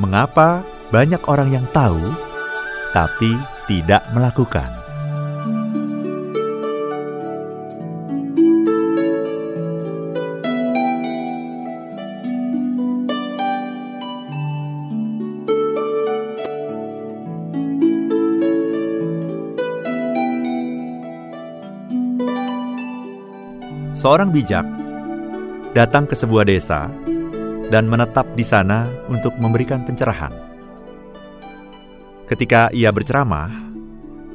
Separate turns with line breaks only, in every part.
Mengapa banyak orang yang tahu tapi tidak melakukan? Seorang bijak datang ke sebuah desa dan menetap di sana untuk memberikan pencerahan. Ketika ia berceramah,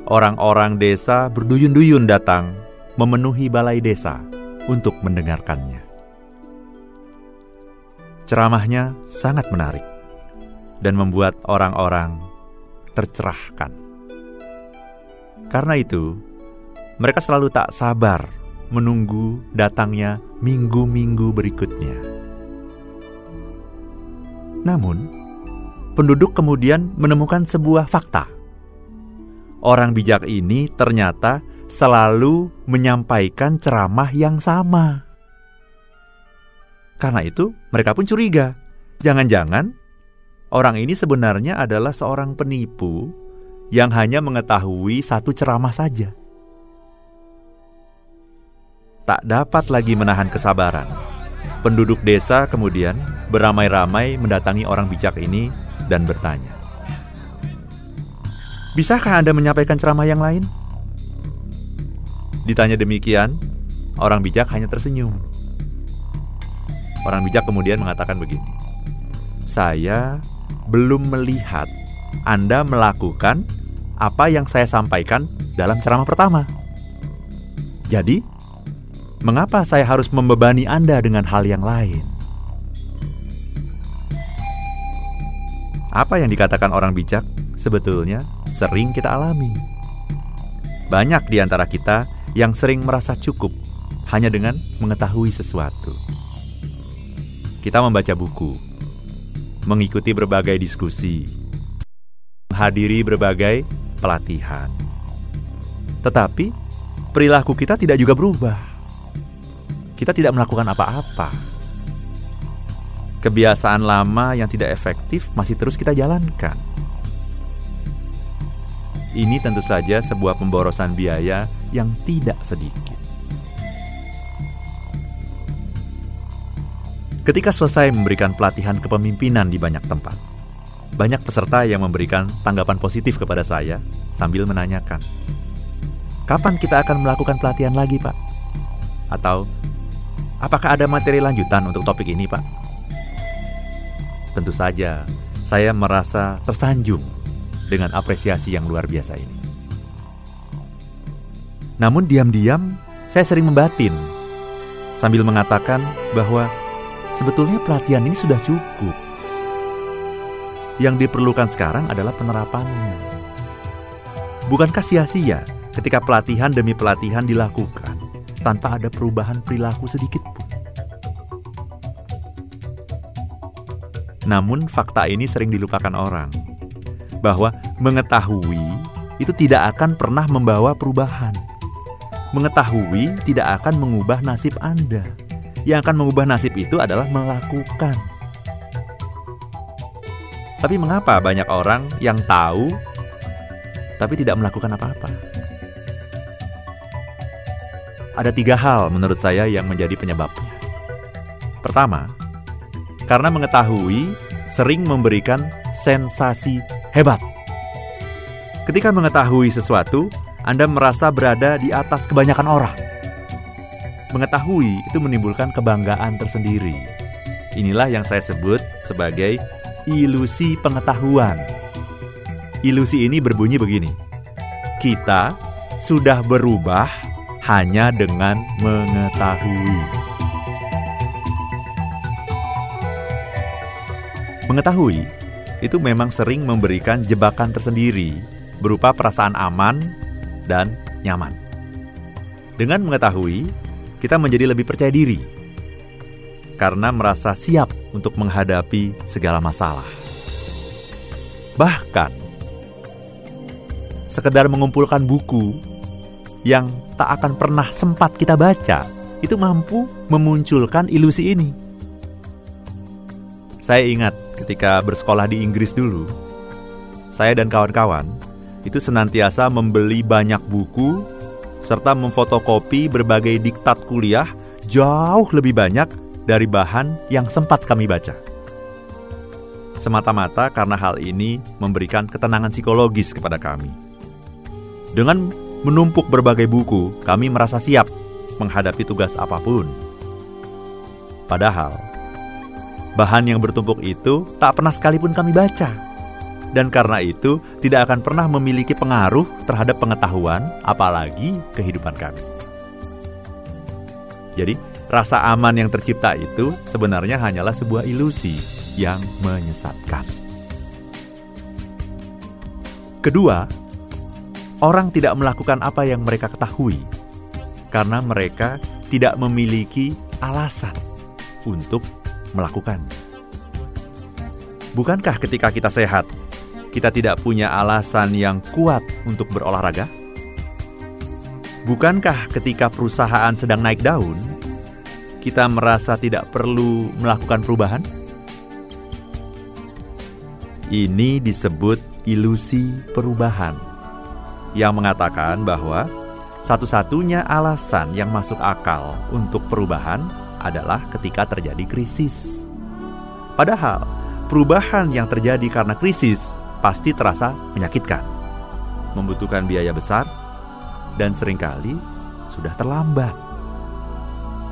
orang-orang desa berduyun-duyun datang memenuhi balai desa untuk mendengarkannya. Ceramahnya sangat menarik dan membuat orang-orang tercerahkan. Karena itu, mereka selalu tak sabar menunggu datangnya minggu-minggu berikutnya. Namun, penduduk kemudian menemukan sebuah fakta. Orang bijak ini ternyata selalu menyampaikan ceramah yang sama. Karena itu, mereka pun curiga. Jangan-jangan orang ini sebenarnya adalah seorang penipu yang hanya mengetahui satu ceramah saja tak dapat lagi menahan kesabaran. Penduduk desa kemudian beramai-ramai mendatangi orang bijak ini dan bertanya, "Bisakah Anda menyampaikan ceramah yang lain?" Ditanya demikian, orang bijak hanya tersenyum. Orang bijak kemudian mengatakan begini, "Saya belum melihat Anda melakukan apa yang saya sampaikan dalam ceramah pertama. Jadi, Mengapa saya harus membebani Anda dengan hal yang lain? Apa yang dikatakan orang bijak sebetulnya sering kita alami. Banyak di antara kita yang sering merasa cukup hanya dengan mengetahui sesuatu. Kita membaca buku, mengikuti berbagai diskusi, menghadiri berbagai pelatihan. Tetapi perilaku kita tidak juga berubah kita tidak melakukan apa-apa. Kebiasaan lama yang tidak efektif masih terus kita jalankan. Ini tentu saja sebuah pemborosan biaya yang tidak sedikit. Ketika selesai memberikan pelatihan kepemimpinan di banyak tempat, banyak peserta yang memberikan tanggapan positif kepada saya sambil menanyakan, "Kapan kita akan melakukan pelatihan lagi, Pak?" Atau Apakah ada materi lanjutan untuk topik ini, Pak? Tentu saja, saya merasa tersanjung dengan apresiasi yang luar biasa ini. Namun diam-diam saya sering membatin sambil mengatakan bahwa sebetulnya pelatihan ini sudah cukup. Yang diperlukan sekarang adalah penerapannya. Bukankah sia-sia ketika pelatihan demi pelatihan dilakukan tanpa ada perubahan perilaku sedikit pun. Namun, fakta ini sering dilupakan orang bahwa mengetahui itu tidak akan pernah membawa perubahan. Mengetahui tidak akan mengubah nasib Anda. Yang akan mengubah nasib itu adalah melakukan. Tapi, mengapa banyak orang yang tahu tapi tidak melakukan apa-apa? Ada tiga hal menurut saya yang menjadi penyebabnya. Pertama, karena mengetahui sering memberikan sensasi hebat. Ketika mengetahui sesuatu, Anda merasa berada di atas kebanyakan orang. Mengetahui itu menimbulkan kebanggaan tersendiri. Inilah yang saya sebut sebagai ilusi pengetahuan. Ilusi ini berbunyi begini: kita sudah berubah hanya dengan mengetahui. Mengetahui itu memang sering memberikan jebakan tersendiri berupa perasaan aman dan nyaman. Dengan mengetahui, kita menjadi lebih percaya diri karena merasa siap untuk menghadapi segala masalah. Bahkan, sekedar mengumpulkan buku yang tak akan pernah sempat kita baca, itu mampu memunculkan ilusi ini. Saya ingat ketika bersekolah di Inggris dulu, saya dan kawan-kawan itu senantiasa membeli banyak buku serta memfotokopi berbagai diktat kuliah jauh lebih banyak dari bahan yang sempat kami baca. Semata-mata karena hal ini memberikan ketenangan psikologis kepada kami. Dengan menumpuk berbagai buku, kami merasa siap menghadapi tugas apa pun. Padahal, bahan yang bertumpuk itu tak pernah sekalipun kami baca. Dan karena itu tidak akan pernah memiliki pengaruh terhadap pengetahuan, apalagi kehidupan kami. Jadi, rasa aman yang tercipta itu sebenarnya hanyalah sebuah ilusi yang menyesatkan. Kedua, orang tidak melakukan apa yang mereka ketahui karena mereka tidak memiliki alasan untuk melakukan. Bukankah ketika kita sehat, kita tidak punya alasan yang kuat untuk berolahraga? Bukankah ketika perusahaan sedang naik daun, kita merasa tidak perlu melakukan perubahan? Ini disebut ilusi perubahan, yang mengatakan bahwa satu-satunya alasan yang masuk akal untuk perubahan adalah ketika terjadi krisis. Padahal, perubahan yang terjadi karena krisis pasti terasa menyakitkan, membutuhkan biaya besar, dan sering kali sudah terlambat.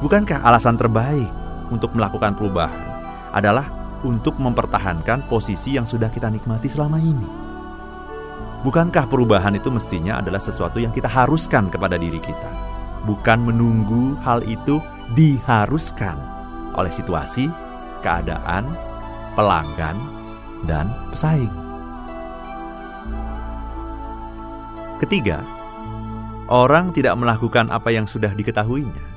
Bukankah alasan terbaik untuk melakukan perubahan adalah untuk mempertahankan posisi yang sudah kita nikmati selama ini? Bukankah perubahan itu mestinya adalah sesuatu yang kita haruskan kepada diri kita, bukan menunggu hal itu diharuskan oleh situasi, keadaan, pelanggan, dan pesaing. Ketiga, orang tidak melakukan apa yang sudah diketahuinya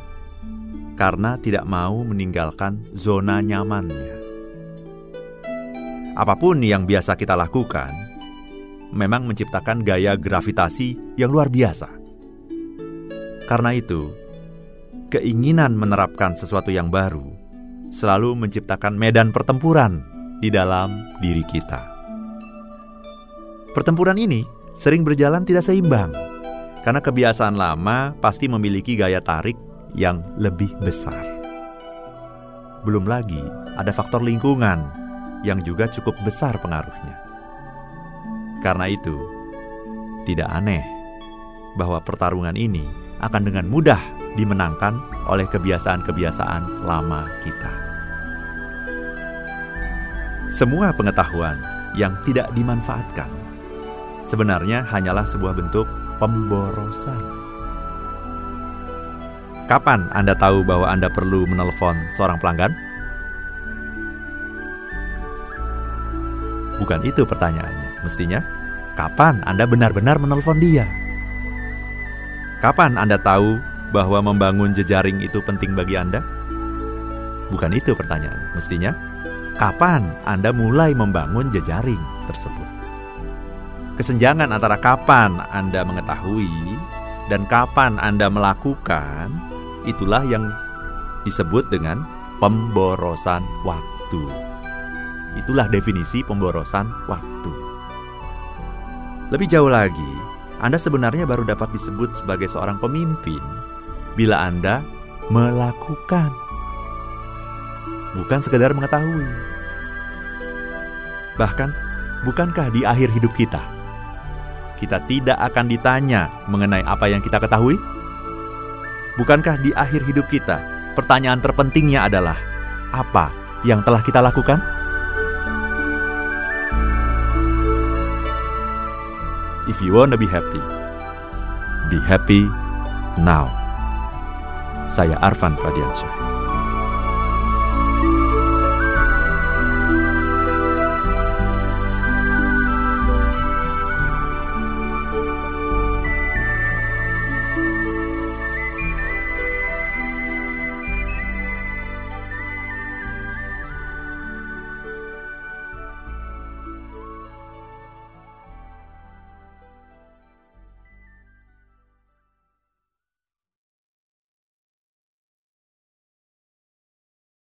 karena tidak mau meninggalkan zona nyamannya. Apa pun yang biasa kita lakukan memang menciptakan gaya gravitasi yang luar biasa. Karena itu, keinginan menerapkan sesuatu yang baru selalu menciptakan medan pertempuran di dalam diri kita. Pertempuran ini sering berjalan tidak seimbang karena kebiasaan lama pasti memiliki gaya tarik yang lebih besar. Belum lagi ada faktor lingkungan yang juga cukup besar pengaruhnya. Karena itu, tidak aneh bahwa pertarungan ini akan dengan mudah dimenangkan oleh kebiasaan-kebiasaan lama kita. Semua pengetahuan yang tidak dimanfaatkan sebenarnya hanyalah sebuah bentuk pemborosan. Kapan Anda tahu bahwa Anda perlu menelpon seorang pelanggan? Bukan itu pertanyaannya. Mestinya, kapan Anda benar-benar menelpon dia? Kapan Anda tahu bahwa membangun jejaring itu penting bagi Anda? Bukan itu pertanyaan. Mestinya, kapan Anda mulai membangun jejaring tersebut? Kesenjangan antara kapan Anda mengetahui dan kapan Anda melakukan, itulah yang disebut dengan pemborosan waktu. Itulah definisi pemborosan waktu. Lebih jauh lagi, Anda sebenarnya baru dapat disebut sebagai seorang pemimpin bila Anda melakukan, bukan sekedar mengetahui. Bahkan, bukankah di akhir hidup kita, kita tidak akan ditanya mengenai apa yang kita ketahui? Bukankah di akhir hidup kita, pertanyaan terpentingnya adalah apa yang telah kita lakukan? If you want to be happy, be happy now. Saya Arvan Pradiansyah.